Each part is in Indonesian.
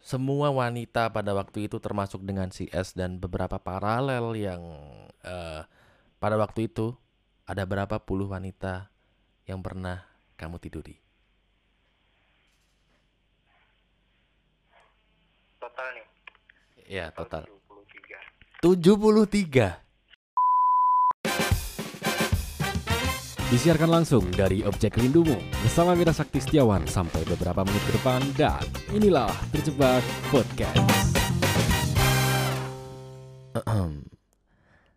semua wanita pada waktu itu termasuk dengan si S dan beberapa paralel yang eh, pada waktu itu ada berapa puluh wanita yang pernah kamu tiduri? Total nih. Ya, total 73. 73. Disiarkan langsung dari Objek Rindumu bersama Mira Sakti Setiawan sampai beberapa menit ke depan dan inilah Terjebak Podcast.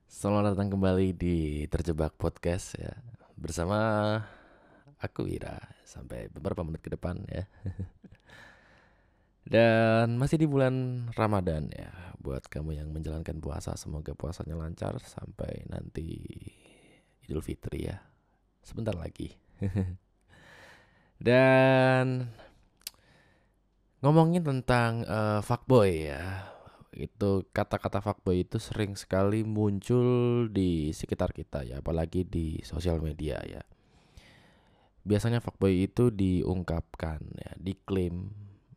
Selamat datang kembali di Terjebak Podcast ya bersama aku Ira sampai beberapa menit ke depan ya. Dan masih di bulan Ramadan ya buat kamu yang menjalankan puasa semoga puasanya lancar sampai nanti Idul Fitri ya. Sebentar lagi. Dan ngomongin tentang eh, fuckboy ya. Itu kata-kata fuckboy itu sering sekali muncul di sekitar kita ya apalagi di sosial media ya. Biasanya fuckboy itu diungkapkan ya diklaim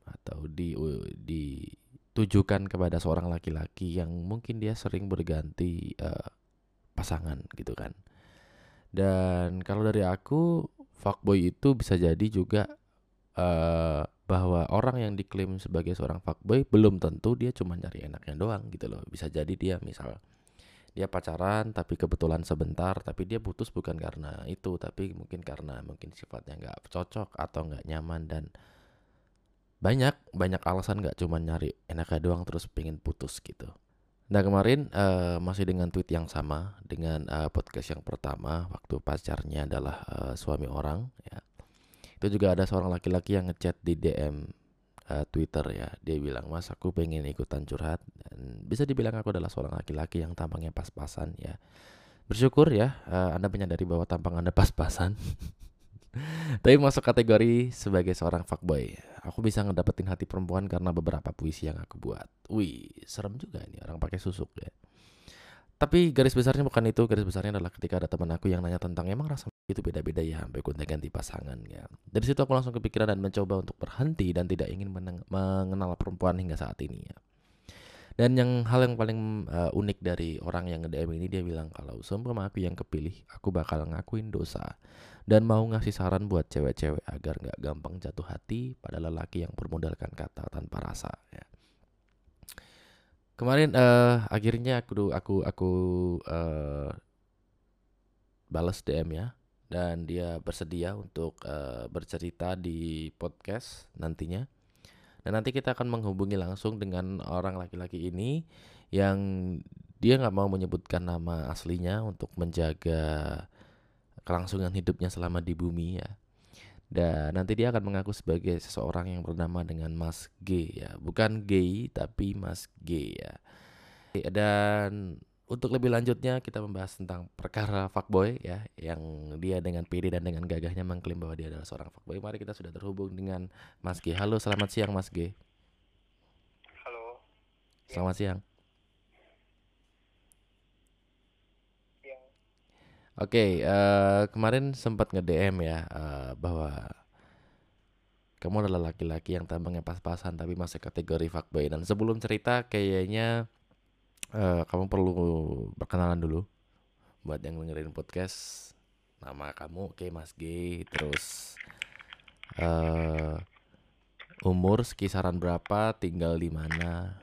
atau di ditujukan kepada seorang laki-laki yang mungkin dia sering berganti eh, pasangan gitu kan dan kalau dari aku fuckboy itu bisa jadi juga eh bahwa orang yang diklaim sebagai seorang fuckboy belum tentu dia cuma nyari enaknya doang gitu loh. Bisa jadi dia misal dia pacaran tapi kebetulan sebentar tapi dia putus bukan karena itu tapi mungkin karena mungkin sifatnya nggak cocok atau nggak nyaman dan banyak banyak alasan nggak cuma nyari enaknya doang terus pengen putus gitu. Nah kemarin eh, masih dengan tweet yang sama dengan eh, podcast yang pertama waktu pacarnya adalah eh, suami orang ya. Itu juga ada seorang laki-laki yang ngechat di DM eh, Twitter ya. Dia bilang mas aku pengen ikutan curhat. Dan bisa dibilang aku adalah seorang laki-laki yang tampangnya pas-pasan ya. Bersyukur ya eh, anda menyadari bahwa tampang anda pas-pasan tapi masuk kategori sebagai seorang fuckboy aku bisa ngedapetin hati perempuan karena beberapa puisi yang aku buat. Wih serem juga ini orang pakai susuk ya. Tapi garis besarnya bukan itu garis besarnya adalah ketika ada teman aku yang nanya tentang emang rasa itu beda-beda ya sampai gonta ganti pasangan ya. Dari situ aku langsung kepikiran dan mencoba untuk berhenti dan tidak ingin mengenal perempuan hingga saat ini ya. Dan yang hal yang paling uh, unik dari orang yang nge-DM ini dia bilang kalau seumpama aku yang kepilih aku bakal ngakuin dosa dan mau ngasih saran buat cewek-cewek agar nggak gampang jatuh hati pada lelaki yang bermodalkan kata tanpa rasa ya. Kemarin eh akhirnya aku aku aku eh balas DM ya. Dan dia bersedia untuk eh, bercerita di podcast nantinya. Dan nanti kita akan menghubungi langsung dengan orang laki-laki ini yang dia nggak mau menyebutkan nama aslinya untuk menjaga kelangsungan hidupnya selama di bumi ya dan nanti dia akan mengaku sebagai seseorang yang bernama dengan Mas G ya bukan gay tapi Mas G ya dan untuk lebih lanjutnya kita membahas tentang perkara fuckboy ya yang dia dengan PD dan dengan gagahnya mengklaim bahwa dia adalah seorang fuckboy. Mari kita sudah terhubung dengan Mas G. Halo, selamat siang Mas G. Halo. Selamat siang. Oke, eh, kemarin sempat nge-DM ya eh, bahwa kamu adalah laki-laki yang tampangnya pas-pasan tapi masih kategori fuckboy. Dan sebelum cerita kayaknya eh, kamu perlu perkenalan dulu buat yang dengerin podcast. Nama kamu oke Mas G, terus eh umur sekisaran berapa, tinggal di mana,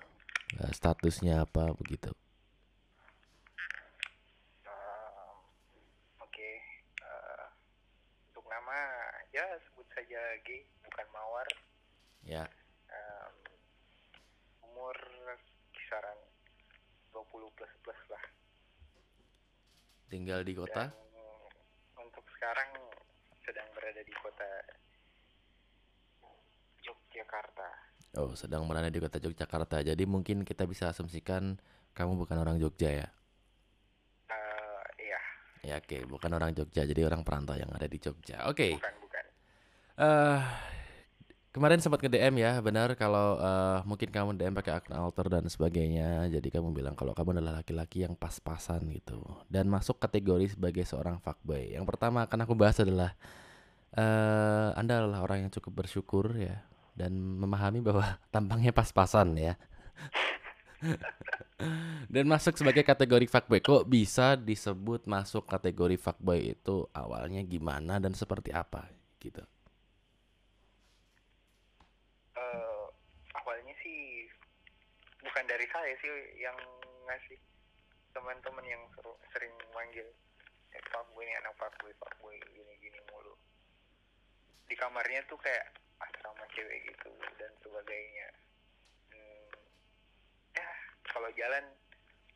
eh, statusnya apa begitu. ehm, oke. eh, untuk nama ya sebut saja G bukan Mawar. Ya, Ehm, umur kisaran 20 plus plus lah. tinggal di kota. Dan untuk sekarang sedang berada di kota Yogyakarta. Oh, sedang berada di kota Yogyakarta. Jadi mungkin kita bisa asumsikan kamu bukan orang Jogja ya. Eh, iya, Ya oke, bukan orang Jogja, jadi orang perantau yang ada di Jogja. Oke. bukan bukan. eh kemarin sempat nge-DM ya, benar kalau eh, mungkin kamu DM pakai akun alter dan sebagainya. Jadi kamu bilang kalau kamu adalah laki-laki yang pas-pasan gitu dan masuk kategori sebagai seorang fuckboy. Yang pertama akan aku bahas adalah eh Anda adalah orang yang cukup bersyukur ya dan memahami bahwa tampangnya pas-pasan ya. dan masuk sebagai kategori fuckboy. Kok bisa disebut masuk kategori fuckboy itu awalnya gimana dan seperti apa gitu? Eh, awalnya sih bukan dari saya sih yang ngasih teman-teman yang seru- sering manggil. Eh, fuckboy ini anak fuckboy fuckboy gini-gini mulu. Di kamarnya tuh kayak asrama cewek gitu dan sebagainya. Hmm, ya kalau jalan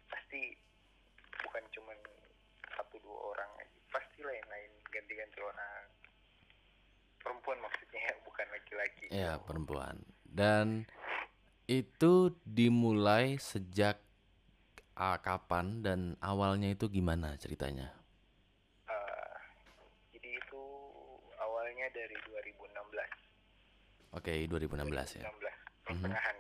pasti bukan cuman satu dua orang aja pasti lain-lain ganti-ganti orang. Perempuan maksudnya ya bukan laki-laki. Ya, perempuan. Dan itu dimulai sejak ah, kapan dan awalnya itu gimana ceritanya? Eh, jadi itu awalnya dari 2016 Oke, 2016 ya. 2016 pertengahan.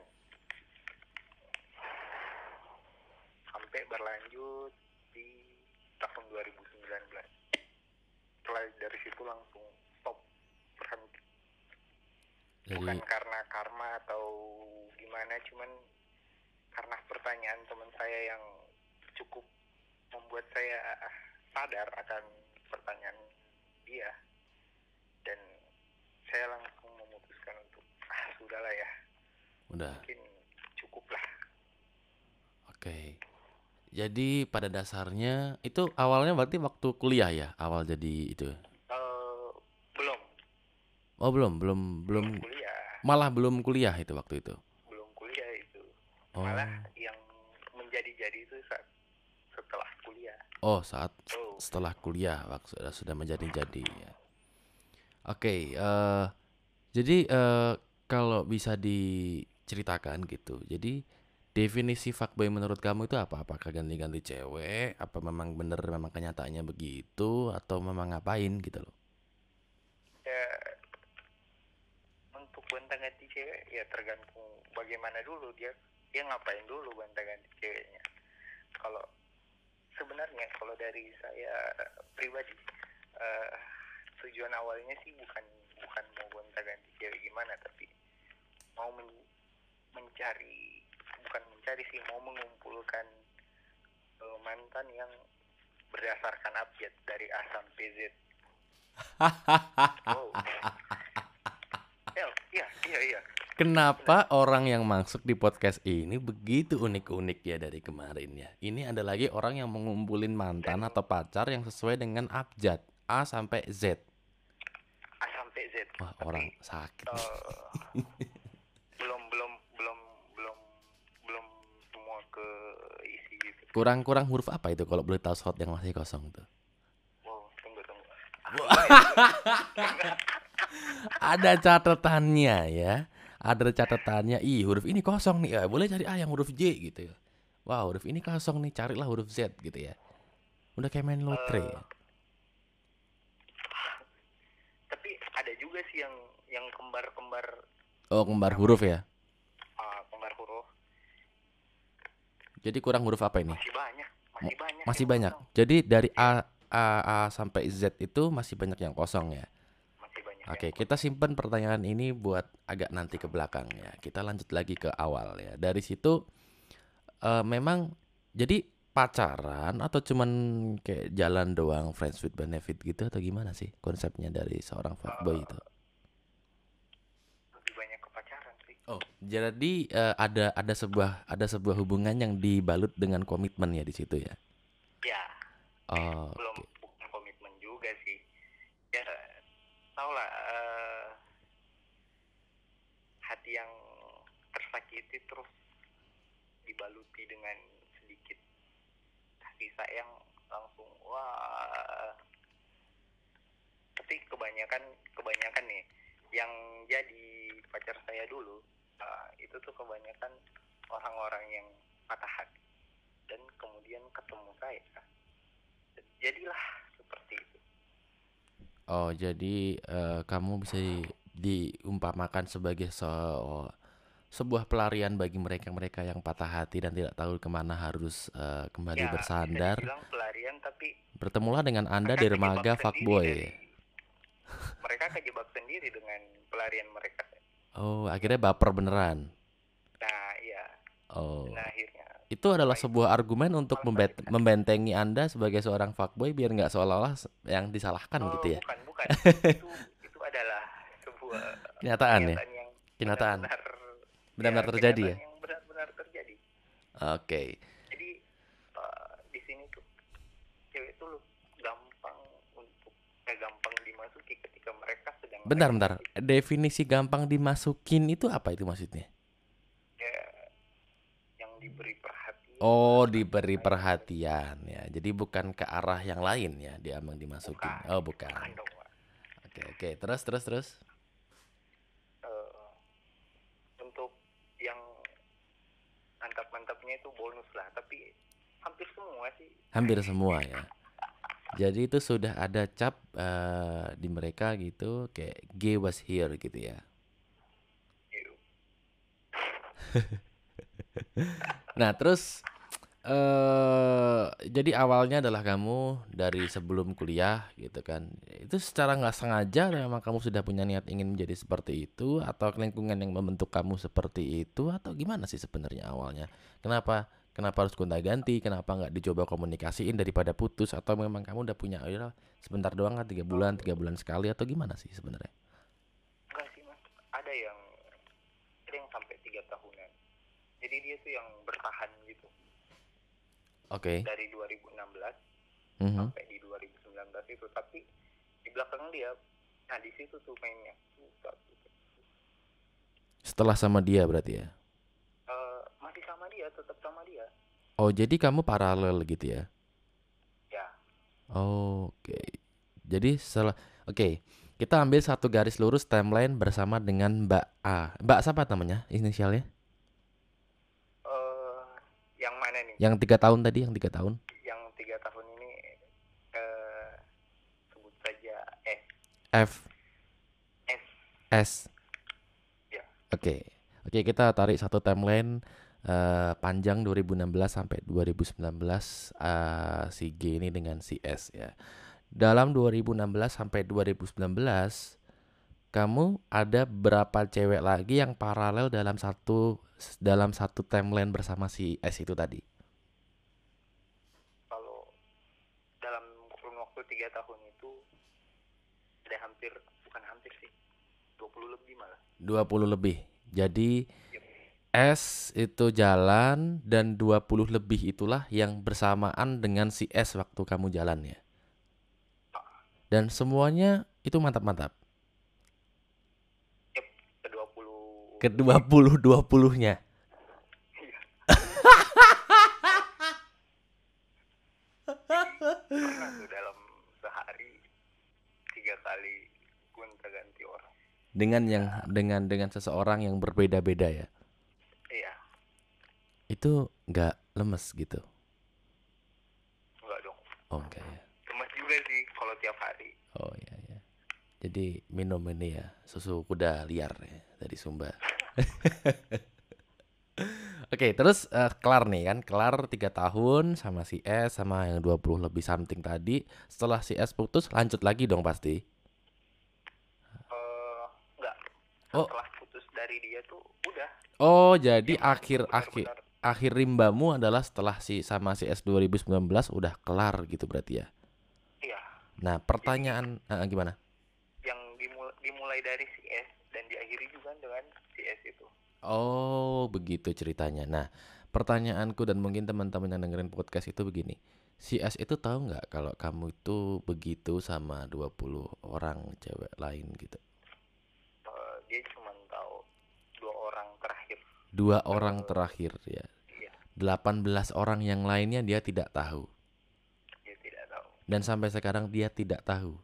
Sampai berlanjut di tahun 2019 setelah dari situ langsung stop berhenti. Jadi bukan karena karma atau gimana cuman karena pertanyaan teman saya yang cukup membuat saya sadar akan pertanyaan dia dan saya langsung memutuskan untuk ah sudahlah ya udah. mungkin cukup lah Oke. Jadi pada dasarnya itu awalnya berarti waktu kuliah ya, awal jadi itu. Eh, belum Oh, belum, belum belum kuliah malah belum kuliah itu waktu itu. Oh. malah yang menjadi-jadi itu saat setelah kuliah Oh, saat oh setelah kuliah waktu sudah sudah menjadi-jadi ya. Oke, eh jadi eh kalau bisa diceritakan gitu. Jadi definisi fuckboy menurut kamu itu apa? Apakah ganti-ganti cewek? Apa memang bener memang kenyataannya begitu atau memang ngapain gitu loh? ya untuk gonta ganti cewek ya tergantung bagaimana dulu dia dia ngapain dulu gonta ganti ceweknya kalau sebenarnya kalau dari saya pribadi eh, tujuan awalnya sih bukan bukan mau gonta ganti cewek gimana tapi mau men- mencari bukan mencari sih mau mengumpulkan eh, mantan yang berdasarkan abjad dari A sampai Z Oh. Ya, iya, iya, iya. Kenapa orang yang masuk di podcast ini begitu unik-unik ya dari kemarin ya? Ini ada lagi orang yang mengumpulin mantan atau pacar yang sesuai dengan abjad A sampai Z. A sampai Z. Wah, Tapi, orang sakit. eh, belum, belum, belum, belum, belum semua ke isi gitu. Kurang-kurang huruf apa itu kalau boleh tahu slot yang masih kosong tuh? Wow, tunggu, tunggu. Ada catatannya ya. Ada catatannya. Ih, huruf ini kosong nih. Ya, boleh cari A yang huruf J gitu ya. Wah, huruf ini kosong nih. Carilah huruf Z gitu ya. Udah kayak main lotre ya. Tapi ada juga sih yang yang kembar-kembar Oh, kembar huruf ya. ah, kembar huruf Jadi kurang huruf apa ini? masih banyak, masih banyak. Masih banyak. kosong. Jadi dari A, A, A sampai Z itu masih banyak yang kosong ya. Oke, yang kita simpan pertanyaan ini buat agak nanti ke belakang ya. Kita lanjut lagi ke awal ya. Dari situ eh, memang jadi pacaran atau cuman kayak jalan doang friends with benefit gitu atau gimana sih konsepnya dari seorang fuckboy itu? lebih banyak ke pacaran sih. Oh, jadi eh, ada ada sebuah ada sebuah hubungan yang dibalut dengan komitmen ya di situ ya. Ya, Oh, belum oke. bukan komitmen juga sih ya tau lah eh, hati yang tersakiti terus dibaluti dengan sedikit kasih sayang langsung. Wah. Tapi kebanyakan kebanyakan nih yang jadi pacar saya dulu eh, itu tuh kebanyakan orang-orang yang patah hati dan kemudian ketemu saya. Jadilah seperti itu. Oh, jadi eh, kamu bisa di- diumpamakan sebagai se- sebuah pelarian bagi mereka-mereka yang patah hati dan tidak tahu ke mana harus eh, kembali Ya, bersandar. pelarian tapi Bertemulah dengan Anda di sendiri fuckboy. mereka kejebak sendiri dengan pelarian mereka Oh, akhirnya baper beneran. nah iya Oh. nah akhirnya Itu adalah sebuah argumen untuk membet- membentengi Anda sebagai seorang fuckboy biar nggak seolah-olah se- yang disalahkan Oh, gitu ya. bukan bukan itu itu adalah sebuah Kenyataan ya. kenyataan yang Kenyataan. Benar-benar ya, terjadi ya. yang benar-benar terjadi Oke. jadi eh, di sini tuh cewek tuh lu gampang untuk eh, gampang dimasuki ketika mereka sedang Bentar, bentar. Definisi gampang dimasukin itu apa itu maksudnya? ya yang diberi perhatian Oh, diberi perhatian ya. Jadi bukan ke arah yang lain ya, dia emang dimasukin. Bukan. Oh, bukan. Bukan. Oke, oke. Terus, terus, terus. Eh, untuk yang mantap-mantapnya itu bonus lah tapi hampir semua sih Hampir semua ya. Jadi itu sudah ada cap eh, di mereka gitu, kayak gay was here gitu ya. Gitu. Nah, terus eh jadi awalnya adalah kamu dari sebelum kuliah gitu kan. Itu secara nggak sengaja memang kamu sudah punya niat ingin menjadi seperti itu atau lingkungan yang membentuk kamu seperti itu atau gimana sih sebenarnya awalnya? Kenapa kenapa harus gonta-ganti? Kenapa nggak dicoba komunikasiin daripada putus atau memang kamu udah punya ya sebentar doang kan tiga bulan tiga bulan sekali atau gimana sih sebenarnya? ada yang ada sampai tiga tahunan jadi dia tuh yang bertahan gitu Oke. dari 2016 Mhm. sampai di 2019 itu tapi di belakang dia nah di situ tuh mainnya. Setelah sama dia berarti ya. Eh, masih sama dia tetap sama dia Oh, jadi kamu paralel gitu ya? ya Oh, Oke. Jadi setelah Oke, kita ambil satu garis lurus timeline bersama dengan Mbak A. Mbak siapa namanya? Inisialnya? Yang mana nih Yang tiga tahun tadi, yang tiga tahun. yang tiga tahun ini eh sebut saja S F S S. Ya. Oke. Oke, kita tarik satu timeline eh, panjang 2016 sampai 2019 eh, si G ini dengan si S ya. Dalam 2016 sampai 2019 kamu ada berapa cewek lagi yang paralel dalam satu dalam satu timeline bersama si S itu tadi? kalau dalam kurun waktu tiga tahun itu ada hampir bukan hampir sih 20 lebih malah 20 lebih. Jadi Yep. S itu jalan dan 20 lebih itulah yang bersamaan dengan si S waktu kamu jalan ya. Dan semuanya itu mantap-mantap. Yep, ke 20 Ke 20 20-nya. pernah tuh dalam sehari tiga kali gonta ganti orang Dengan yang dengan dengan seseorang yang berbeda-beda ya. iya Itu nggak lemes gitu. enggak dong Oh enggak ya. lemas juga sih kalau tiap hari Oh iya ya. Jadi minum ini ya susu kuda liar ya dari Sumba. Oke, terus eh, kelar nih kan, kelar tiga tahun sama si S sama yang 20 lebih something tadi. Setelah si S putus, lanjut lagi dong pasti. eh enggak Oh. setelah putus dari dia tuh udah Oh, jadi Yang akhir akhir benar-benar- akhir rimbamu adalah setelah si sama si S 2019 udah kelar gitu berarti ya. iya Nah, pertanyaan eh, gimana? yang dimulai, dimulai dari si S diakhiri juga dengan si S itu Oh, begitu ceritanya. Nah, pertanyaanku dan mungkin teman-teman yang dengerin podcast itu begini. Si S itu tahu nggak kalau kamu itu begitu sama 20 orang cewek lain gitu. Eh, dia cuma tahu dua orang terakhir Dua orang terakhir ya. iya 18 orang yang lainnya dia tidak tahu. dia tidak tahu Dan sampai sekarang dia tidak tahu.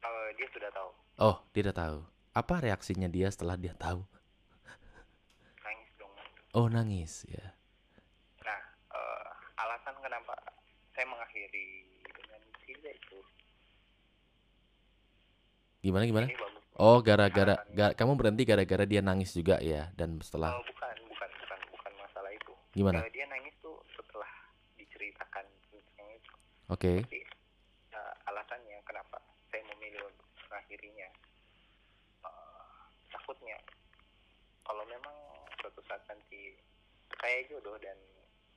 Eh, dia sudah tahu Oh, tidak tahu. Apa reaksinya dia setelah dia tahu? nangis dong Oh, nangis ya. nah eh, alasan kenapa saya mengakhiri dengan Sila itu Gimana gimana? Oh, gara-gara Alasannya. ga- kamu berhenti gara-gara dia nangis juga ya dan setelah Eh, bukan bukan bukan bukan masalah itu gimana? Eh, dia nangis tuh setelah diceritakan Oke. tapi eh, alasannya kenapa saya memilih untuk mengakhirinya eh, takutnya kalau memang suatu saat nanti saya jodoh dan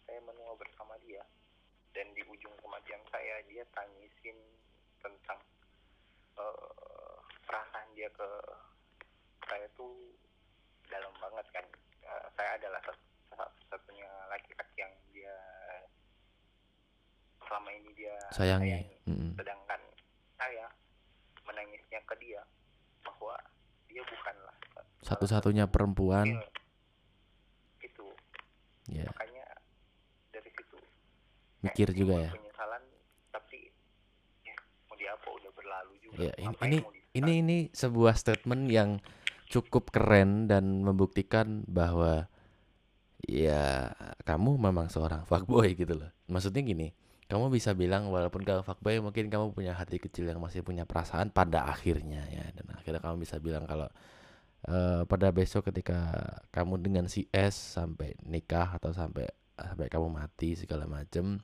saya menua bersama dia dan di ujung kematian saya dia tangisin tentang eh, perasaan dia ke saya tuh dalam banget kan Eh, saya adalah satu-satunya laki-laki yang dia selama ini dia Sayangi. Mm-mm. sedangkan saya menangisnya ke dia bahwa dia bukanlah Satu-satunya perempuan. Iya. itu Ya, makanya dari situ mikir kayak juga ya. penyesalan tapi ya, mau diapa udah berlalu juga Ya, ini ini ini ini sebuah statement yang cukup keren dan membuktikan bahwa ya kamu memang seorang fuckboy gitu loh. Maksudnya gini, kamu bisa bilang walaupun kamu fuckboy mungkin kamu punya hati kecil yang masih punya perasaan pada akhirnya ya dan akhirnya kamu bisa bilang kalau eh, pada besok ketika kamu dengan si S sampai nikah atau sampai sampai kamu mati segala macem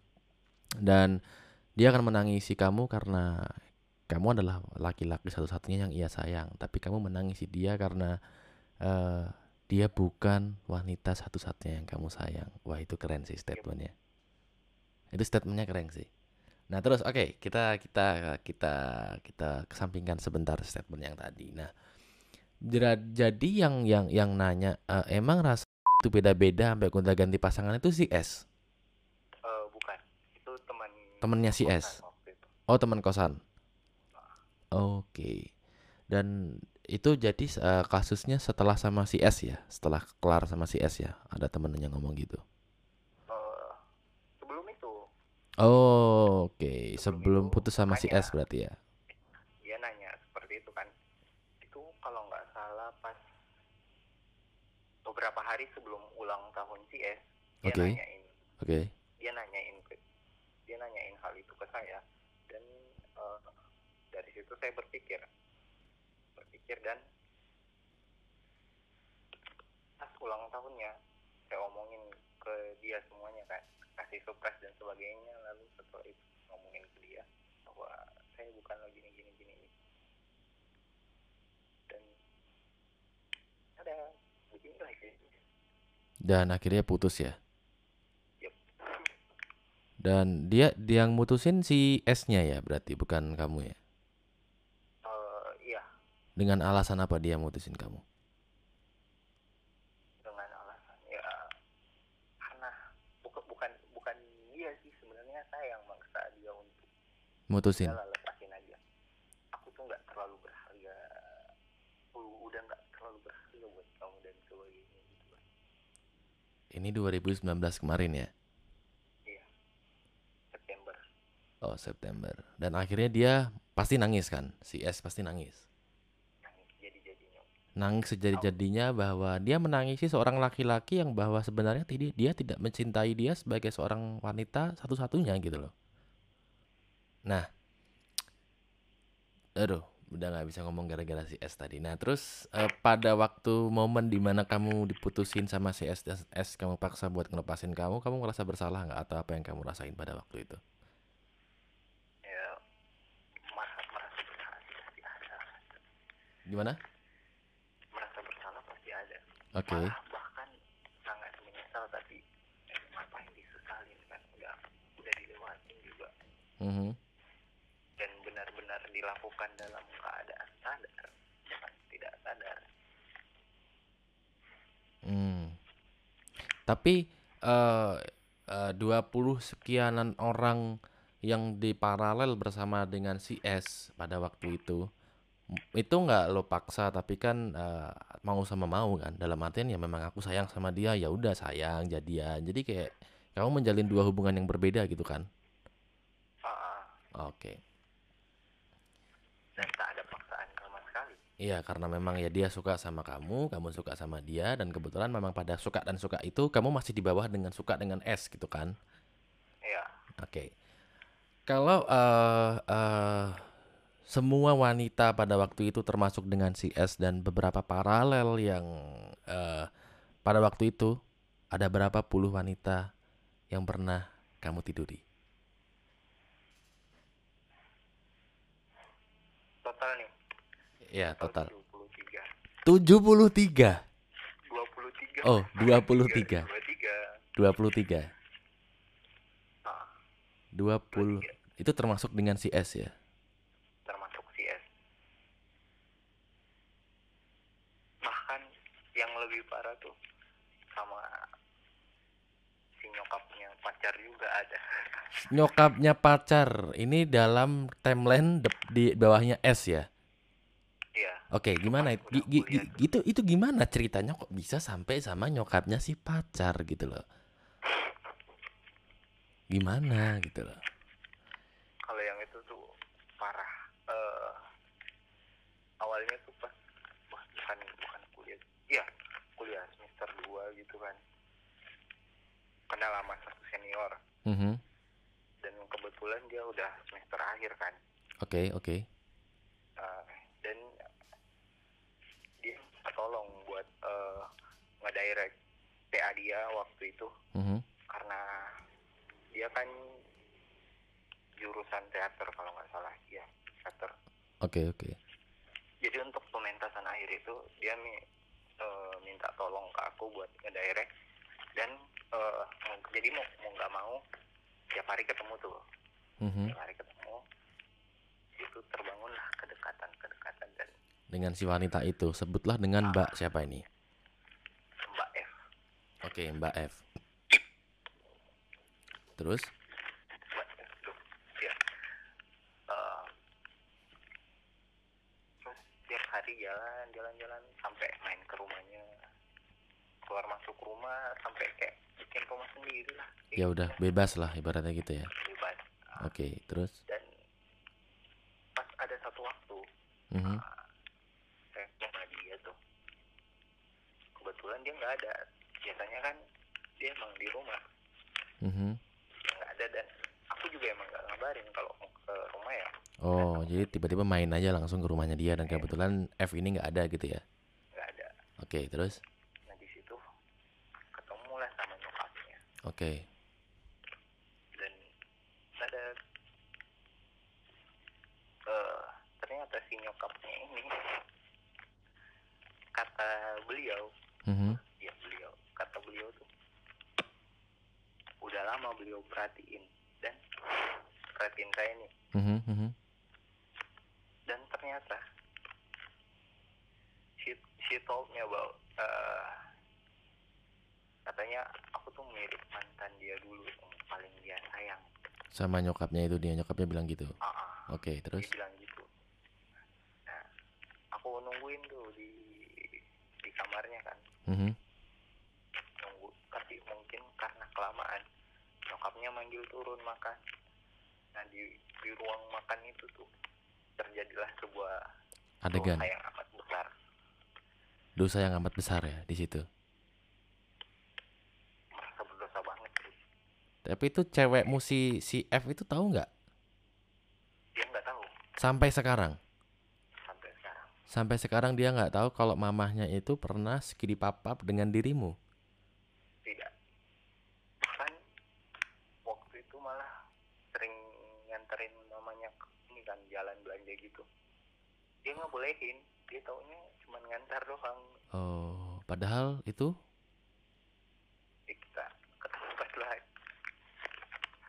dan dia akan menangisi kamu karena kamu adalah laki-laki satu-satunya yang ia sayang, tapi kamu menangisi dia karena eh, dia bukan wanita satu-satunya yang kamu sayang. Wah itu keren sih statementnya. Itu statementnya keren sih. Nah terus oke kita kita kita kita kesampingkan sebentar statement yang tadi. Nah jadi yang yang yang nanya eh, emang rasa itu beda-beda sampai gonta ganti pasangan itu si S, Eh, bukan itu teman temennya si S. Oh teman kosan. Oke. Dan itu jadi eh, kasusnya setelah sama si S ya, setelah kelar sama si S ya. Ada temen yang ngomong gitu. Eh, sebelum itu Oh, oke. Sebelum Sebelum itu, putus sama si S berarti ya. dia nanya seperti itu kan itu kalau nggak salah pas beberapa hari sebelum ulang tahun CS dia Oke. nanyain Oke. dia nanyain dia nanyain hal itu ke saya dan eh, dari situ saya berpikir berpikir dan pas ulang tahunnya saya omongin ke dia semuanya kan kasih surprise dan sebagainya lalu setelah itu ngomongin ke dia bahwa saya bukan lagi gini gini gini dan ada Dan akhirnya putus ya. Dan dia dia yang mutusin si S-nya ya berarti bukan kamu ya. Eh, iya Dengan alasan apa dia mutusin kamu? dengan alasan ya karena bukan bukan bukan dia sih sebenarnya saya yang maksa dia untuk Mutusin. udah lah, lepasin aja aku tuh nggak terlalu berharga udah nggak terlalu berharga buat kamu dan sebagainya gitu kan Ini 2019 kemarin ya. iya September Oh, September. Dan akhirnya dia pasti nangis kan? Si S pasti nangis. nangis jadi jadinya Nangis sejadi-jadinya bahwa dia menangisi seorang laki-laki yang bahwa sebenarnya tidak dia tidak mencintai dia sebagai seorang wanita satu-satunya gitu loh. Nah, aduh, udah nggak bisa ngomong gara-gara si S tadi. Nah, terus eh, pada waktu momen di mana kamu diputusin sama si S dan S kamu paksa buat ngelepasin kamu, kamu ngerasa bersalah nggak atau apa yang kamu rasain pada waktu itu? ya merasa merasa bersalah pasti ada Gimana? merasa bersalah pasti ada Oke. malah bahkan sangat menyesal tapi eh, apa yang disesalin kan udah udah dilewatin juga dan benar-benar dilakukan dalam keadaan sadar. Bukan tidak sadar. Hmm. Tapi eh eh, 20 sekianan orang yang di paralel bersama dengan si S pada waktu itu itu nggak lo paksa tapi kan eh, mau sama mau kan. Dalam artian ya memang aku sayang sama dia ya udah sayang jadian. Jadi kayak kamu menjalin dua hubungan yang berbeda gitu kan? Ah, oke dan tak ada paksaan sama sekali Iya karena memang ya dia suka sama kamu, kamu suka sama dia dan kebetulan memang pada suka dan suka itu kamu masih di bawah dengan suka dengan S gitu kan? ya Oke. Kalau eh eh, semua wanita pada waktu itu termasuk dengan si S dan beberapa paralel yang eh pada waktu itu ada berapa puluh wanita yang pernah kamu tiduri? total nih Ya total 73 73. 23 Oh, 23. 23 23. ah, 20. Itu termasuk dengan si S ya. termasuk CS bahkan yang lebih parah tuh sama si nyokapnya pacar juga ada Nyokapnya pacar. Ini dalam timeline di bawahnya S ya. Oke, gimana? Pas Gi- udah gi- kuliah. gi- itu itu gimana ceritanya kok bisa sampai sama nyokapnya si pacar gitu loh. Gimana gitu loh. kalau yang itu tuh parah eh awalnya tuh pas wah, bukan bukan kuliah iya kuliah semester 2 gitu kan kenal sama satu senior Mhm. dan kebetulan dia udah semester akhir kan Oke, oke. Uh, dan dia minta tolong buat uh, ngedirect TA dia waktu itu Mhm. karena dia kan jurusan teater kalau nggak salah ya teater Oke, oke. jadi untuk pementasan akhir itu dia mi- uh, minta tolong ke aku buat ngedirect dan uh, mau- jadi mau mau nggak mau tiap hari ketemu tuh Mhm. tiap hari ketemu itu terbangunlah kedekatan kedekatan dan Dengan si wanita itu, sebutlah dengan Mbak siapa ini? Oke, Mbak F. Terus? Ya Eh, terus tiap hari jalan jalan jalan sampai main ke rumahnya keluar masuk rumah sampai kayak bikin rumah sendiri lah Ya udah bebas lah ibaratnya gitu ya. bebas Oke, terus? dan pas ada satu waktu Mhm. saya sama dia tuh kebetulan dia nggak ada biasanya kan dia emang di rumah Mhm. nggak ada dan aku juga emang nggak ngabarin kalau mau ke rumah ya Oh, jadi tiba-tiba main aja langsung ke rumahnya dia dan kebetulan F ini nggak ada gitu ya. nggak ada Oke, terus? nah di situ ketemu lah sama nyokapnya Oke. dan ada eh ternyata si nyokapnya ini kata beliau Mhm. ya beliau kata beliau tuh udah lama beliau perhatiin dan perhatiin saya nih Mhm, mhm. dan ternyata she, she told me about eh, katanya aku tuh mirip mantan dia dulu yang paling dia sayang Sama nyokapnya itu dia, nyokapnya bilang gitu. ah ah. Oke, terus? dia bilang gitu nah aku nungguin tuh di di kamarnya kan Mhm. nunggu tapi mungkin karena kelamaan nyokapnya manggil turun makan nah di di ruang makan itu tuh terjadilah sebuah Adegan. dosa yang amat besar Dosa yang amat besar ya di situ. merasa berdosa banget sih Tapi itu cewekmu si si F itu tahu nggak? dia nggak tahu Sampai sekarang. sampai sekarang Sampai sekarang dia nggak tahu kalau mamahnya itu pernah skidi papap dengan dirimu. tidak bahkan waktu itu malah sering nganterin mamanya ke ini kan jalan belanja gitu dia nggak bolehin dia taunya cuma ngantar doang Oh, padahal itu ya kita ke tempat lain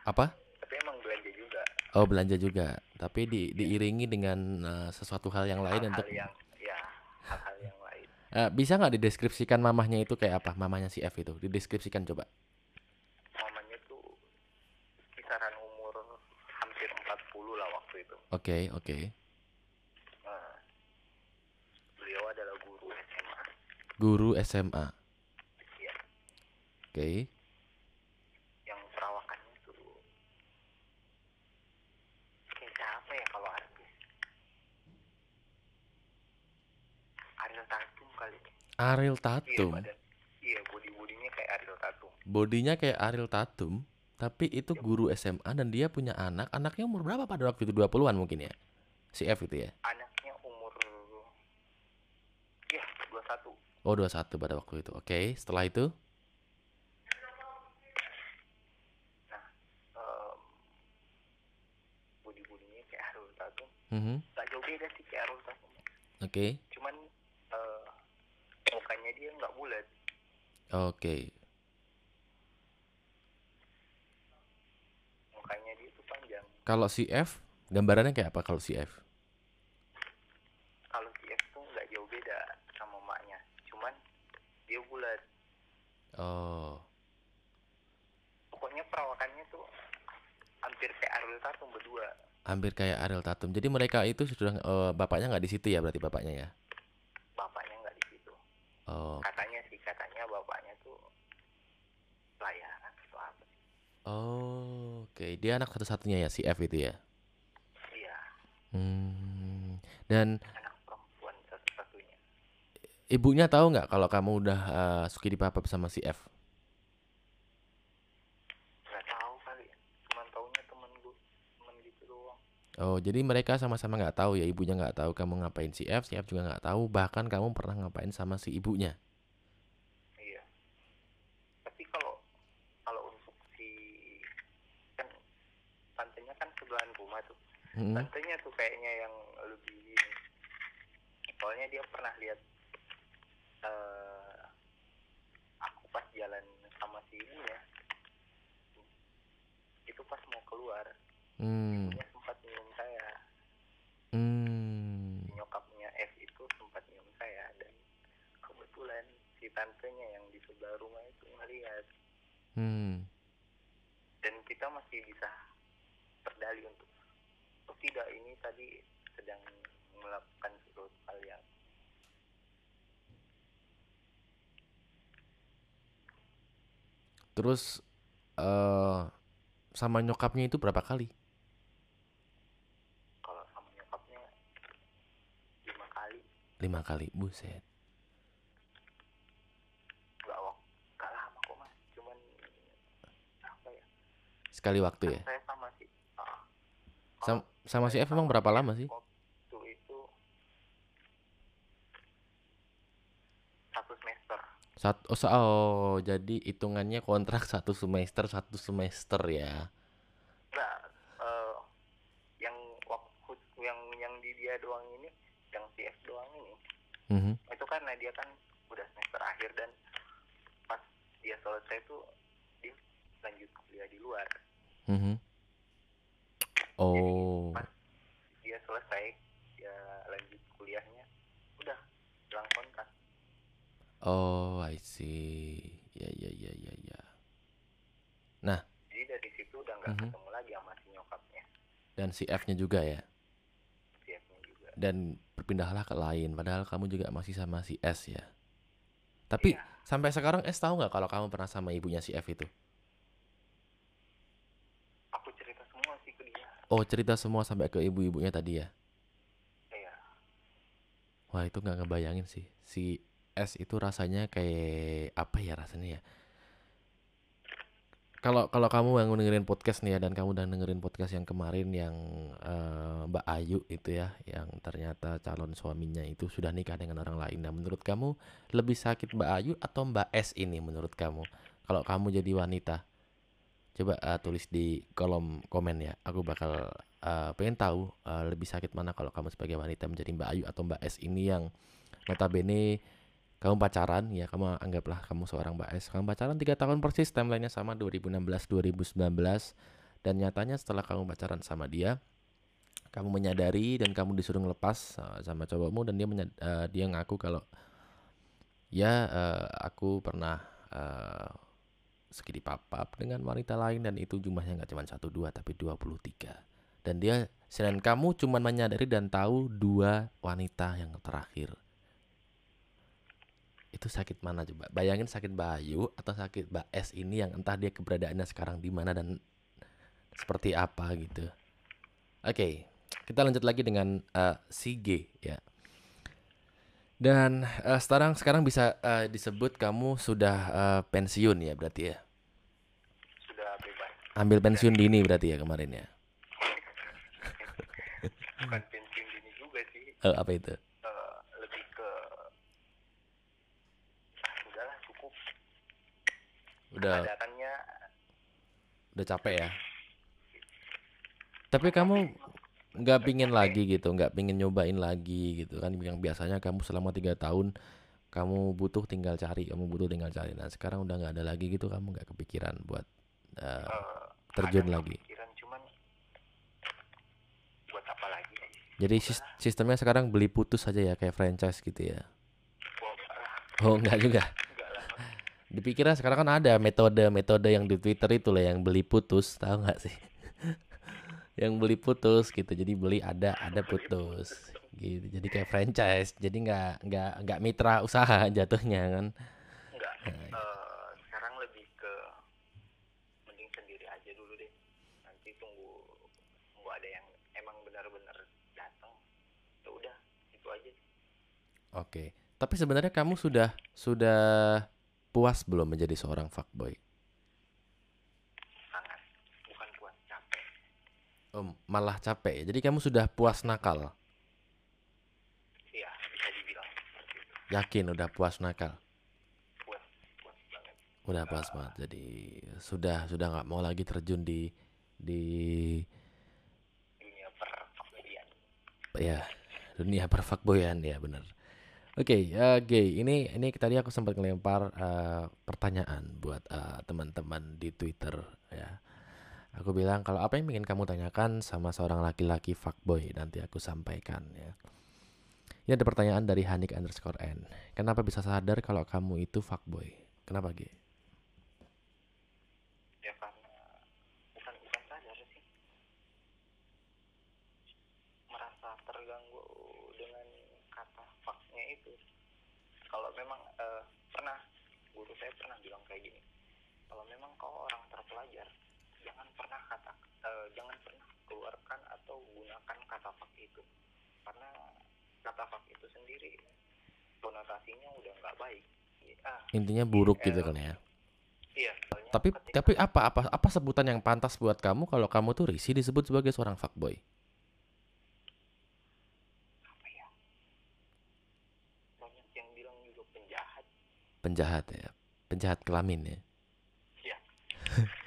apa? tapi emang belanja juga Oh, belanja juga. Tapi di, diiringi dengan eh, sesuatu hal yang lain hal-hal untuk yang ya hal-hal yang lain Eh, bisa nggak dideskripsikan mamahnya itu kayak apa? Mamahnya si F itu. Dideskripsikan coba. mamanya tuh kisaran umur hampir 40 lah waktu itu Oke, oke. Nah, beliau adalah guru SMA Guru SMA. ya Oke. yang perawakannya tuh kayak siapa ya kalau artis Ariel Tatum kali Ariel iya Tatum. iya body bodinya kayak Ariel Tatum Bodinya kayak Ariel Tatum, tapi itu guru SMA dan dia punya anak. Anaknya umur berapa pada waktu itu? 20-an mungkin ya. Si F itu ya. anaknya umur ya 21 Oh, 21 pada waktu itu. Oke, setelah itu em, body bodinya kayak Tatum Mhm. gak jauh beda sih kayak Ariel Tatum Oke. cuman eh, dia nggak bulat Oke. mukanya dia tuh panjang Kalau si F, gambarannya kayak apa kalau si F? kalau si F tuh nggak jauh beda sama maknya cuman dia bulat Oh. pokoknya perawakannya tuh hampir kayak Ariel Tatum berdua Hampir kayak Ariel Tatum. Jadi mereka itu sudah eh, bapaknya nggak di situ ya berarti bapaknya ya? bapaknya nggak di situ Oh. katanya sih katanya bapaknya tuh pelayaran atau apa Oh, oke. Dia anak satu-satunya ya si F itu ya. iya Hmm. Dan ibunya tahu nggak kalau kamu udah eh, suka dipapap sama si F? nggak tahu kali cuman taunya temen gue temen gitu doang. Oh, jadi mereka sama-sama nggak tahu ya? Ibunya nggak tahu kamu ngapain si F, si F juga nggak tahu. Bahkan kamu pernah ngapain sama si ibunya. iya. Tapi kalau kalau untuk si kan tantenya kan sebelahan rumah tuh. Hmm. tantenya tuh kayaknya yang lebih soalnya dia pernah lihat eh aku pas jalan sama si ibunya itu pas mau keluar Hmm. dia sempat minum saya Hmm. nyokapnya F itu sempat minum saya dan kebetulan si tantenya yang di sebelah rumah itu ngeliat Hmm. dan kita masih bisa berdalih untuk oh tidak ini tadi sedang melakukan sesuatu hal yang Terus eh sama nyokapnya itu berapa kali? kalau sama nyokapnya lima kali Lima kali, buset. nggak lama kok mas cuman apa ya Sekali waktu kan ya. sama si ah, Sam- kalau sama si F emang sama berapa lama sih? waktu itu satu semester Satu, oh, oh, jadi hitungannya kontrak satu semester satu semester ya. Enggak, eh, yang waktu yang yang di dia doang ini, yang CF doang ini, Mhm. itu karena dia kan udah semester akhir dan pas dia selesai tuh dia lanjut kuliah di luar. Mhm. Oh, pas dia selesai, dia lanjut kuliahnya, udah hilang kontak. Oh, I see. Ya, ya, ya, ya, ya. Jadi dari situ udah nggak Mhm. ketemu lagi sama si nyokapnya, Dan si F-nya juga ya. CF-nya juga. Dan berpindahlah ke lain. Padahal kamu juga masih sama si S ya. Tapi Iya. sampai sekarang S tahu nggak kalau kamu pernah sama ibunya si F itu? Aku cerita semua sih ke dia. Oh, cerita semua sampai ke ibu-ibunya tadi ya. Iya, Wah, itu nggak ngebayangin sih. Si S itu rasanya kayak apa ya rasanya ya? Kalau kalau kamu yang dengerin podcast nih ya dan kamu udah dengerin podcast yang kemarin yang eh, Mbak Ayu itu ya, yang ternyata calon suaminya itu sudah nikah dengan orang lain. Nah, menurut kamu lebih sakit Mbak Ayu atau Mbak S ini menurut kamu? Kalau kamu jadi wanita, coba eh, tulis di kolom komen ya. Aku bakal eh, pengen tahu eh, lebih sakit mana kalau kamu sebagai wanita menjadi Mbak Ayu atau Mbak S ini yang notabene kamu pacaran? Ya kamu anggaplah kamu seorang Mbak S. Kamu pacaran tiga tahun persis timelinenya sama 2016 2019 dan nyatanya setelah kamu pacaran sama dia kamu menyadari dan kamu disuruh ngelepas uh, sama cowokmu dan dia menyad- uh, dia ngaku kalau ya uh, aku pernah uh, segini papap dengan wanita lain dan itu jumlahnya nggak cuma satu dua tapi 23 dan dia selain kamu cuma menyadari dan tahu dua wanita yang terakhir itu sakit mana coba? Bayangin sakit Bayu atau sakit Mbak S ini yang entah dia keberadaannya sekarang di mana dan seperti apa gitu. Oke kita lanjut lagi dengan si G ya. Dan eh, sekarang sekarang bisa eh, disebut kamu sudah eh, pensiun ya berarti ya? Sudah bebas. ambil pensiun dini berarti ya kemarin ya? Bukan pensiun dini juga sih. Eh, apa itu eh, lebih ke ah, udahlah cukup udah. Keadaannya udah capek ya? Tapi kamu nggak pingin lagi gitu nggak pingin nyobain lagi gitu kan yang biasanya kamu selama tiga tahun kamu butuh tinggal cari kamu butuh tinggal cari. Nah sekarang udah nggak ada lagi gitu kamu nggak kepikiran buat uh, Eh, terjun lagi. kepikiran, cuman buat apa lagi? Jadi sis- sistemnya sekarang beli putus aja ya kayak franchise gitu ya? Enggak oh nggak juga? enggak lah dipikirnya sekarang kan ada metode-metode yang di Twitter itu lah yang beli putus tahu nggak sih? Yang beli putus gitu jadi beli ada ada putus. gitu. Jadi kayak franchise jadi nggak nggak nggak mitra usaha jatuhnya kan? Enggak Nah. Eh, sekarang lebih ke mending sendiri aja dulu deh. Nanti tunggu tunggu ada yang emang benar-benar datang ya udah itu aja. Oke, tapi sebenarnya kamu sudah sudah puas belum menjadi seorang fuckboy? sangat bukan buat capek Oh, malah capek. Jadi kamu sudah puas nakal? iya bisa dibilang Yakin udah puas nakal? puas puas banget Udah puas banget. Jadi sudah sudah nggak mau lagi terjun di di dunia perfuckboyan ya dunia perfakboyan ya benar. Oke, ya Gay, ini ini tadi aku sempat ngelempar eh, pertanyaan buat eh, teman-teman di Twitter ya. Aku bilang kalau apa yang ingin kamu tanyakan sama seorang laki-laki fuckboy nanti aku sampaikan ya. Ini ada pertanyaan dari Hanik underscore N. Kenapa bisa sadar kalau kamu itu fuckboy? Kenapa G? ya karena bukan bukan sadar sih merasa terganggu dengan kata faknya itu kalau memang eh, pernah guru saya pernah bilang kayak gini kalau memang kau terpelajar jangan pernah kata eh, jangan pernah keluarkan atau gunakan kata fak itu karena kata fak itu sendiri konotasinya udah nggak baik ah Intinya buruk gitu Eh, kan ya. iya Tapi tapi apa apa apa sebutan yang pantas buat kamu kalau kamu tuh Risi disebut sebagai seorang fuckboy? ya banyak yang bilang juga penjahat Penjahat ya. Penjahat kelamin ya. Iya.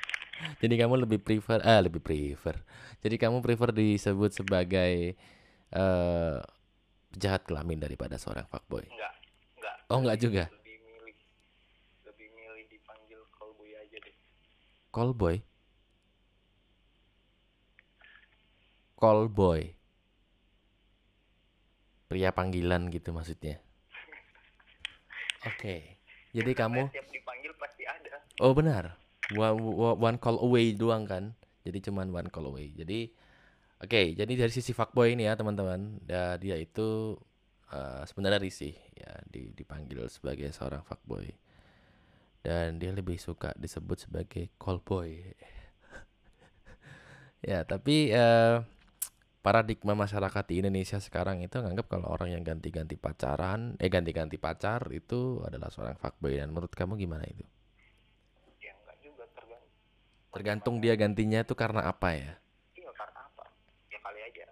Jadi kamu lebih prefer eh lebih prefer. Jadi kamu prefer disebut sebagai eh penjahat kelamin daripada seorang fuckboy. enggak enggak Oh, enggak juga? lebih milih lebih milih dipanggil callboy aja deh Callboy. Callboy. Pria panggilan gitu maksudnya. Oke. Jadi kamu Karena tiap dipanggil pasti ada Oh benar. One, one call away doang kan. Jadi cuman one call away. Jadi oke, jadi dari sisi fuckboy ini ya teman-teman, da- dia itu eh, sebenarnya risih ya di, dipanggil sebagai seorang fuckboy. Dan dia lebih suka disebut sebagai callboy. ya, tapi eh, paradigma masyarakat di Indonesia sekarang itu nganggap kalau orang yang ganti-ganti pacaran, eh ganti-ganti pacar itu adalah seorang fuckboy. Dan menurut kamu gimana itu? ya enggak juga tergantung Tergantung dia gantinya itu karena apa ya? iya karena apa ya kali aja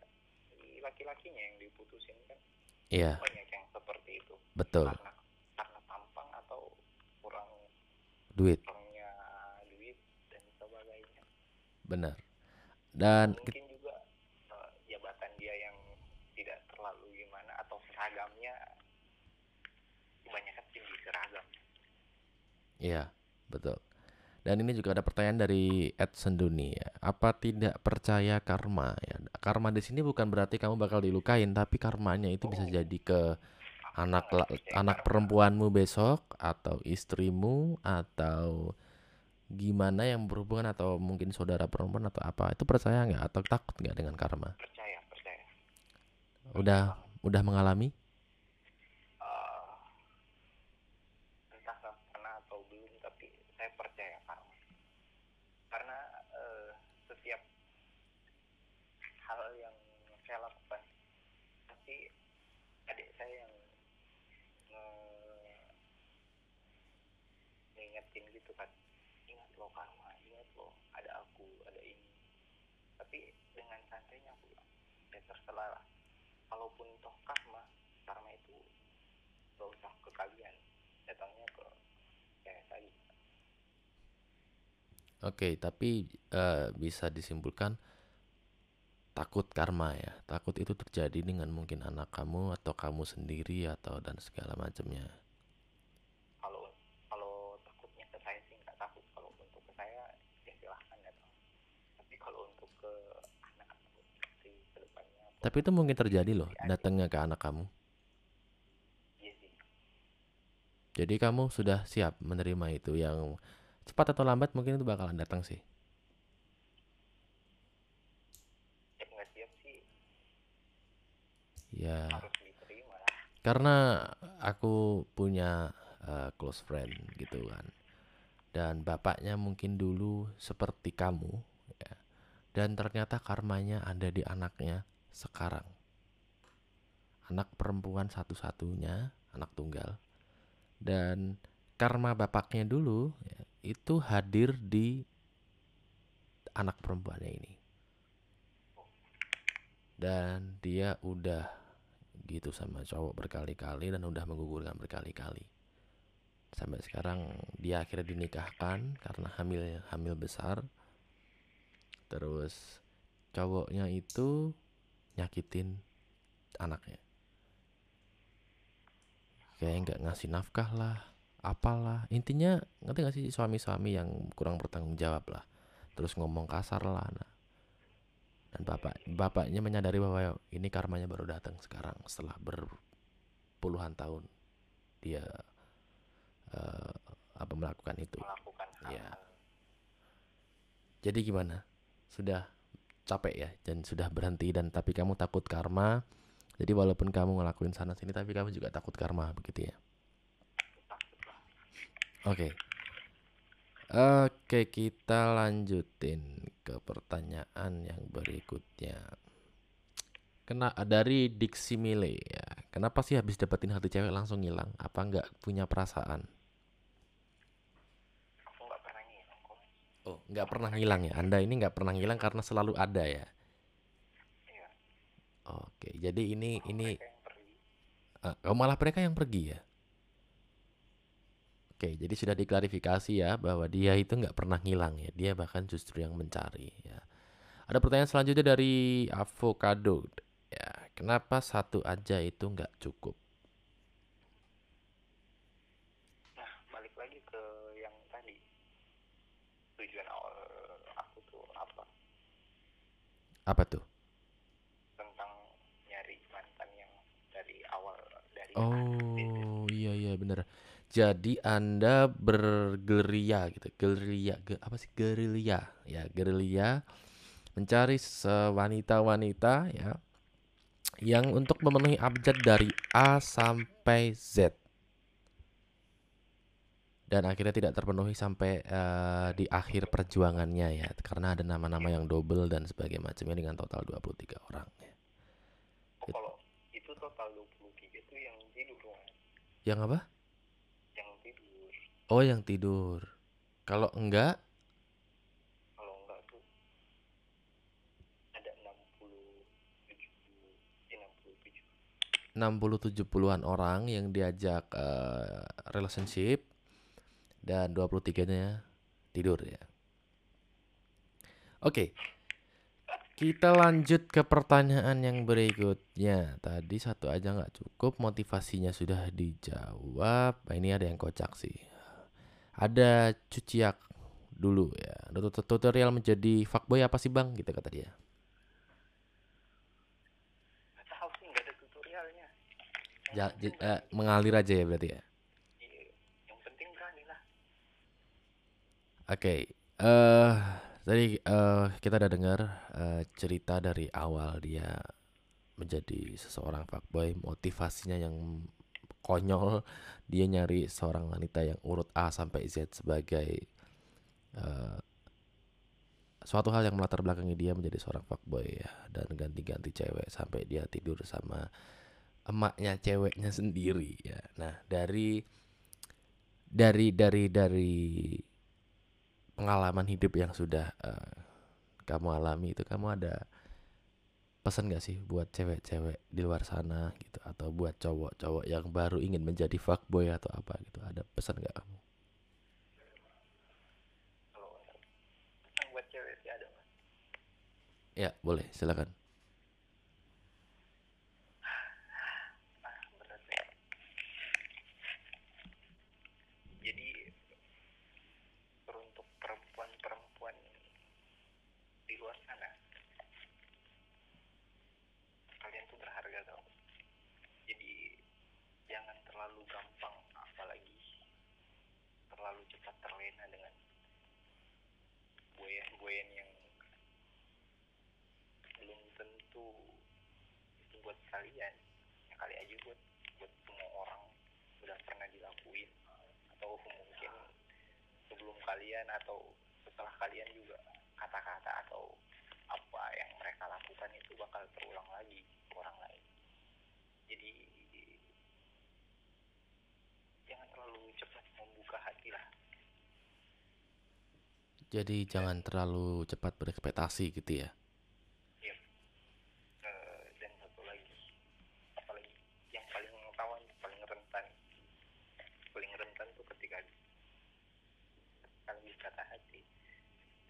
laki-lakinya yang diputusin kan Iya, banyak yang seperti itu betul. karena karena tampang atau kurang Duit, kurangnya duit dan sebagainya benar. Dan ki- mungkin juga eh, jabatan dia yang tidak terlalu gimana atau seragamnya kebanyakan tinggi seragam iya, betul. Dan ini juga ada pertanyaan dari Ed Senduni ya. Apa tidak percaya karma? Ya? Karma di sini bukan berarti kamu bakal dilukain, tapi karmanya itu bisa jadi ke anak anak perempuanmu besok atau istrimu atau gimana yang berhubungan atau mungkin saudara perempuan atau apa. Itu percaya nggak? Atau takut nggak dengan karma? Percaya percaya. Udah udah mengalami Eh, entah nggak pernah atau belum tapi saya percaya karma karena eh, setiap hal yang saya lakukan pasti adik saya yang nge- ngingetin gitu kan ingat lo karma ingat lo ada aku ada ini tapi dengan santainya aku ya terserah lah kalaupun toh karma karma itu gak usah ke kalian datangnya ke saya saja Oke, tapi eh, bisa disimpulkan takut karma ya. Takut itu terjadi dengan mungkin anak kamu atau kamu sendiri atau dan segala macamnya. kalau untuk ke anak di ke depannya Tapi itu mungkin terjadi loh datangnya ke anak kamu. iya Jadi kamu sudah siap menerima itu yang cepat atau lambat mungkin itu bakalan datang sih. siap nggak siap sih Ya, karena aku punya uh, close friend gitu kan. Dan bapaknya mungkin dulu seperti kamu ya. Dan ternyata karmanya ada di anaknya sekarang. Anak perempuan satu-satunya, anak tunggal. Dan karma bapaknya dulu ya, itu hadir di anak perempuannya ini. Dan dia udah gitu sama cowok berkali-kali dan udah menggugurkan berkali-kali. Sampai sekarang dia akhirnya dinikahkan karena hamil hamil besar. Terus cowoknya itu nyakitin anaknya. Kayak nggak ngasih nafkah lah, apalah. Intinya ngerti gak sih suami-suami yang kurang bertanggung jawab lah. Terus ngomong kasar lah. Nah. Dan bapak bapaknya menyadari bahwa ini karmanya baru datang sekarang setelah berpuluhan tahun dia eh, apa melakukan itu. melakukan Iya. Jadi gimana? Sudah capek ya dan sudah berhenti dan tapi kamu takut karma. Jadi walaupun kamu ngelakuin sana sini tapi kamu juga takut karma begitu ya. Oke. Oke, kita lanjutin ke pertanyaan yang berikutnya. Kena dari Diksi Mile ya. Kenapa sih habis dapetin hati cewek langsung hilang? Apa nggak punya perasaan? aku nggak pernah ngilang kok Oh, nggak pernah hilang ya. Anda ini nggak pernah hilang karena selalu ada ya. iya Oke, jadi ini ini yang pergi eh, oh, malah mereka yang pergi ya. Oke, jadi sudah diklarifikasi ya bahwa dia itu nggak pernah hilang ya. Dia bahkan justru yang mencari ya. Ada pertanyaan selanjutnya dari Avocado. Ya, kenapa satu aja itu nggak cukup? nah balik lagi ke tujuan awal aku tuh apa Apa tuh? tentang nyari mantan yang dari awal dari Oh, iya iya bener. Jadi Anda bergerilya gitu. Gerilya, ge- apa sih gerilya? Ya, gerilya mencari wanita-wanita ya yang untuk memenuhi abjad dari A sampai Z. Dan akhirnya tidak terpenuhi sampai eh, di akhir perjuangannya ya, karena ada nama-nama yang double dan sebagainya macamnya dengan total 23 orang ya. Oh, kalau itu total 23 itu yang tidur kan Yang apa? yang tidur Oh, yang tidur. Kalau enggak, kalau enggak tuh ada 67 eh, 67 60 70-an orang yang diajak eh, relationship dan 23-nya tidur ya. Oke. Kita lanjut ke pertanyaan yang berikutnya. Tadi satu aja nggak cukup, motivasinya sudah dijawab. Nah, ini ada yang kocak sih. Ada cuciak dulu ya. Tut- Tutorial menjadi fuckboy apa sih bang? Gitu kata dia. nggak tahu sih nggak ada tutorialnya yang Ja- penting j- eh, mengalir aja ya berarti ya. Iya, yang penting berani lah Oke, eh tadi eh kita udah dengar eh, cerita dari awal dia menjadi seseorang fuckboy, motivasinya yang konyol, dia nyari seorang wanita yang urut A sampai Z sebagai eh, suatu hal yang melatar belakangi dia menjadi seorang fuckboy ya dan ganti-ganti cewek sampai dia tidur sama emaknya ceweknya sendiri ya. Nah, dari dari dari dari pengalaman hidup yang sudah eh, kamu alami itu kamu ada pesan gak sih buat cewek-cewek di luar sana gitu atau buat cowok-cowok yang baru ingin menjadi fuckboy atau apa gitu ada pesan gak kamu? buat cewek sih ada mas Ya boleh silakan. ah berat ya jadi teruntuk perempuan-perempuan di luar cepat terlena dengan goyang-goyang yang belum tentu itu buat kalian. Ya kali aja buat buat semua orang udah pernah dilakuin. Atau mungkin sebelum kalian atau setelah kalian juga kata-kata atau apa yang mereka lakukan itu bakal terulang lagi ke orang lain. Jadi jangan terlalu cepat membuka hati lah. Jadi jangan terlalu cepat berekspektasi gitu ya. Yep. Eh, dan satu lagi apalagi yang paling rawan paling rentan paling rentan tuh ketika kalian kata hati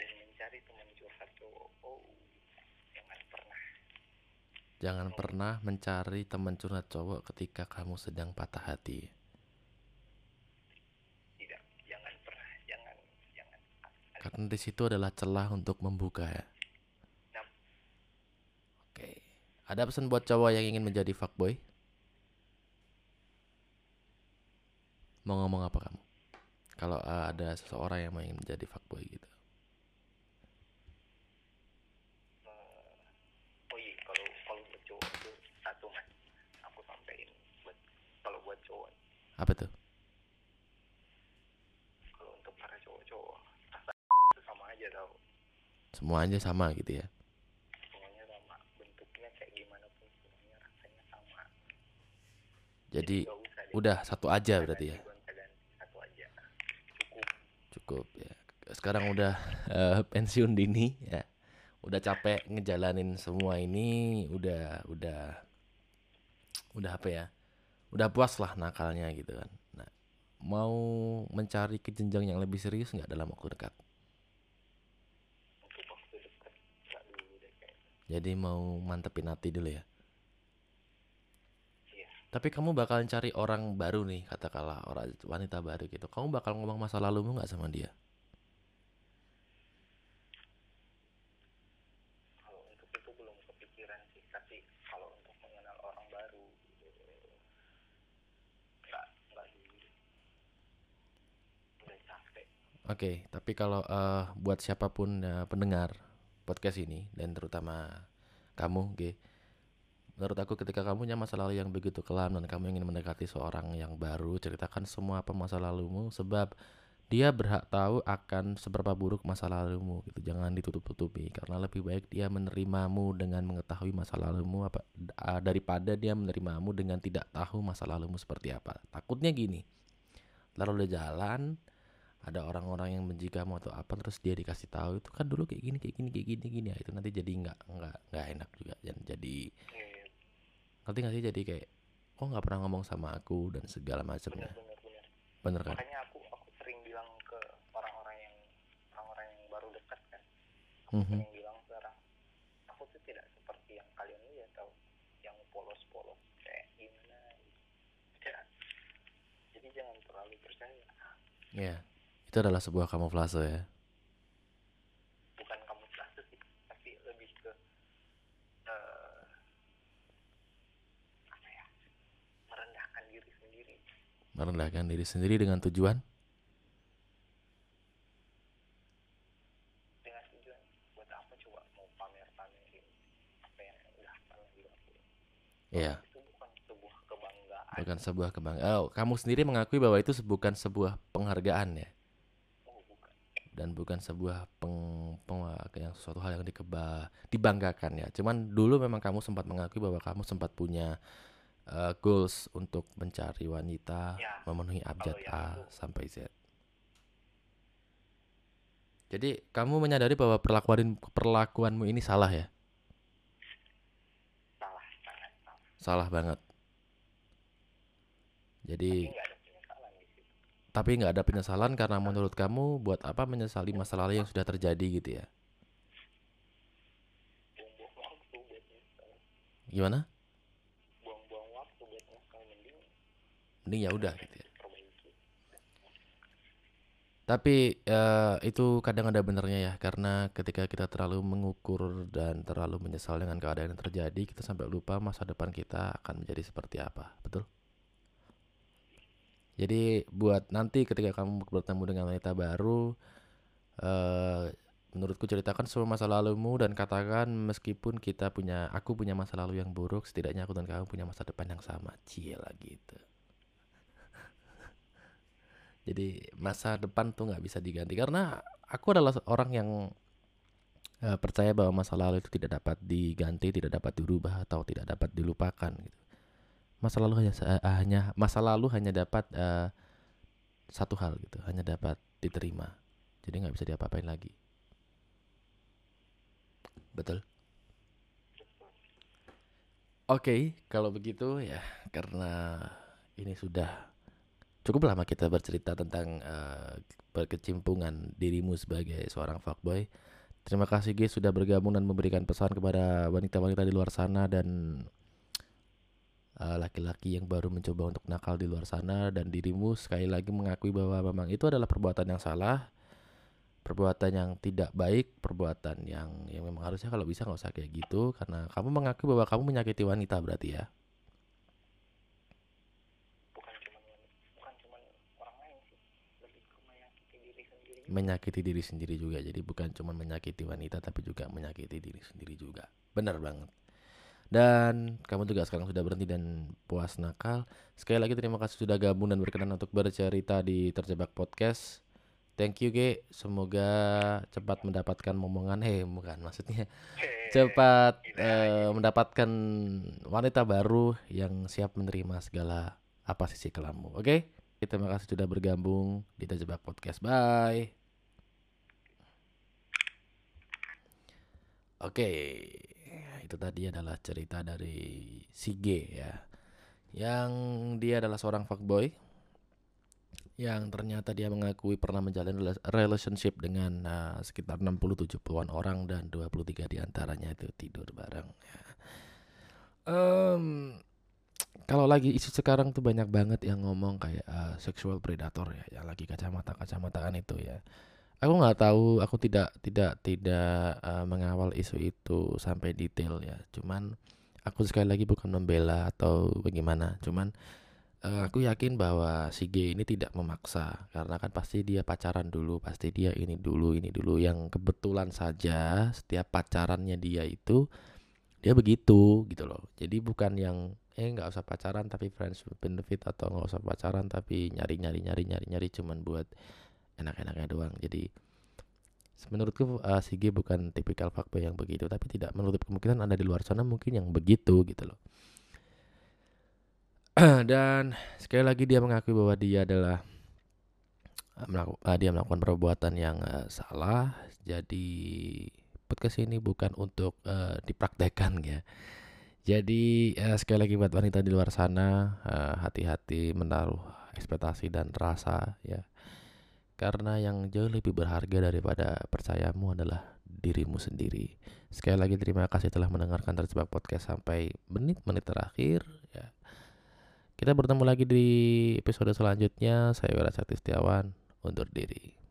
dan mencari teman curhat cowok oh jangan pernah Jangan pernah mencari teman curhat cowok ketika kamu sedang patah hati. tidak jangan pernah jangan jangan Karena di situ adalah celah untuk membuka ya. Yap. Oke. Ada pesan buat cowok yang ingin menjadi fuckboy? Mau ngomong apa kamu? Kalau eh, ada seseorang yang mau ingin menjadi fuckboy gitu. oh iya kalau kalau buat cowok itu satu mas aku sampein buat kalau buat cowok Apa tuh? kalau untuk para cowok-cowok rasa itu sama aja tau Semua aja sama gitu ya. semuanya sama bentuknya kayak gimana pun semuanya rasanya sama Jadi deh udah satu aja berarti ya. satu aja cukup Cukup ya. Sekarang udah eh, pensiun dini ya. Udah capek ngejalanin semua ini, udah udah udah apa ya? Udah puas lah nakalnya gitu kan. Nah, mau mencari ke jenjang yang lebih serius nggak dalam waktu dekat? untuk waktu dekat nggak dulu deh kayak Jadi mau mantepin hati dulu ya. iya Tapi kamu bakalan cari orang baru nih, katakanlah orang wanita baru gitu. Kamu bakal ngomong masa lalumu nggak sama dia? kalau untuk itu belum kepikiran sih tapi kalau untuk mengenal orang baru nggak nggak dulu deh. udah capek Oke, tapi kalau eh, buat siapa pun eh, pendengar podcast ini dan terutama kamu, G, menurut aku ketika kamu punya masa lalu yang begitu kelam dan kamu ingin mendekati seorang yang baru, ceritakan semua apa masa lalumu sebab dia berhak tahu akan seberapa buruk masa lalumu gitu. Jangan ditutup-tutupi karena lebih baik dia menerimamu dengan mengetahui masa lalumu apa daripada dia menerimamu dengan tidak tahu masa lalumu seperti apa. Takutnya gini. Lalu udah jalan, ada orang-orang yang benci kamu atau apa terus dia dikasih tahu itu kan dulu kayak gini kayak gini kayak gini gini. Ya itu nanti jadi nggak nggak nggak enak juga dan jadi Eh, ngerti nggak sih? Jadi kayak kok nggak pernah ngomong sama aku? dan segala macamnya. Bener bener bener. Bener kan? Makanya aku aku sering bilang ke orang-orang yang orang-orang yang baru dekat kan. Aku Mhm. sering bilang ke orang aku tuh tidak seperti yang kalian lihat tau. Yang polos-polos kayak gimana gitu. tidak jadi jangan terlalu percaya. Ya itu adalah sebuah kamuflase ya. Bukan kamu sih tapi lebih ke eh, apa ya merendahkan diri sendiri. Merendahkan diri sendiri dengan tujuan? Dengan tujuan buat apa coba mau pamer-pamerin apa yang udah pernah dilakuin? Ya itu bukan sebuah kebanggaan. Bukan sebuah kebanggaan. Oh kamu sendiri mengakui bahwa itu bukan sebuah penghargaan ya dan bukan sebuah peng, peng- yang sesuatu hal yang dikeba dibanggakan ya. Cuman dulu memang kamu sempat mengakui bahwa kamu sempat punya uh, goals untuk mencari wanita, Ya, memenuhi abjad yang A itu. sampai Z. Jadi kamu menyadari bahwa perlakuan perlakuanmu ini salah ya, salah salah salah banget. Jadi tapi nggak ada penyesalan di situ tapi nggak ada penyesalan karena menurut kamu buat apa menyesali masa lalu yang sudah terjadi gitu ya? Gimana? ya udah gitu ya. Tapi eh, itu kadang ada benernya ya karena ketika kita terlalu mengukur dan terlalu menyesal dengan keadaan yang terjadi, kita sampai lupa masa depan kita akan menjadi seperti apa. Betul? Jadi buat nanti ketika kamu bertemu dengan wanita baru, eh menurutku ceritakan semua masa lalumu dan katakan meskipun kita punya, aku punya masa lalu yang buruk, setidaknya aku dan kamu punya masa depan yang sama. Cie gitu. Jadi masa depan tuh nggak bisa diganti karena aku adalah orang yang eh, percaya bahwa masa lalu itu tidak dapat diganti, tidak dapat dirubah atau tidak dapat dilupakan gitu. Masa lalu hanya eh, hanya masa lalu hanya dapat eh, satu hal gitu, hanya dapat diterima. Jadi nggak bisa diapa-apain lagi. Betul. Oke, kalau begitu ya karena ini sudah cukup lama kita bercerita tentang eh, berkecimpungan dirimu sebagai seorang fuckboy. Terima kasih G sudah bergabung dan memberikan pesan kepada wanita-wanita di luar sana dan eh, laki-laki yang baru mencoba untuk nakal di luar sana dan dirimu sekali lagi mengakui bahwa memang itu adalah perbuatan yang salah, perbuatan yang tidak baik, perbuatan yang yang memang harusnya kalau bisa nggak usah kayak gitu karena kamu mengakui bahwa kamu menyakiti wanita berarti ya. bukan cuma bukan cuma orang lain sih lebih ke menyakiti diri sendiri menyakiti diri sendiri juga. Jadi bukan cuma menyakiti wanita tapi juga menyakiti diri sendiri juga. Benar banget. Dan kamu juga sekarang sudah berhenti dan puas nakal. Sekali lagi terima kasih sudah gabung dan berkenan untuk bercerita di Terjebak Podcast. Thank you G. Semoga cepat mendapatkan momongan. Eh, bukan maksudnya cepat eh, mendapatkan wanita baru yang siap menerima segala apa sisi kelammu. Oke? Terima kasih sudah bergabung di Terjebak Podcast. Bye. Oke, itu tadi adalah cerita dari si G ya. Yang dia adalah seorang fuckboy yang ternyata dia mengakui pernah menjalin rela- relationship dengan uh, sekitar 60-70-an orang dan 23 di antaranya itu tidur bareng ya. Em, kalau lagi isu sekarang tuh banyak banget yang ngomong kayak uh, sexual predator ya, yang lagi kacamata-kacamataan itu ya. Aku nggak tahu, aku tidak tidak tidak uh, mengawal isu itu sampai detail ya. Cuman aku sekali lagi bukan membela atau bagaimana. Cuman eh, aku yakin bahwa si G ini tidak memaksa karena kan pasti dia pacaran dulu, pasti dia ini dulu, ini dulu. Yang kebetulan saja setiap pacarannya dia itu dia begitu gitu loh. Jadi bukan yang eh nggak usah pacaran tapi friends benefit atau nggak usah pacaran tapi nyari nyari nyari nyari nyari cuman buat enak-enaknya doang. Jadi menurutku uh, si G bukan tipikal fuckboy yang begitu, tapi tidak menutup kemungkinan ada di luar sana mungkin yang begitu gitu loh. Dan sekali lagi dia mengakui bahwa dia adalah melaku- uh, dia melakukan perbuatan yang salah. Jadi podcast ini bukan untuk uh, dipraktekkan ya. Jadi uh, sekali lagi buat wanita di luar sana uh, hati-hati menaruh ekspektasi dan rasa ya. Karena yang jauh lebih berharga daripada percayamu adalah dirimu sendiri. Sekali lagi terima kasih telah mendengarkan terjebak podcast sampai menit-menit terakhir ya. Kita bertemu lagi di episode selanjutnya. Saya Wira Sakti Setiawan undur diri.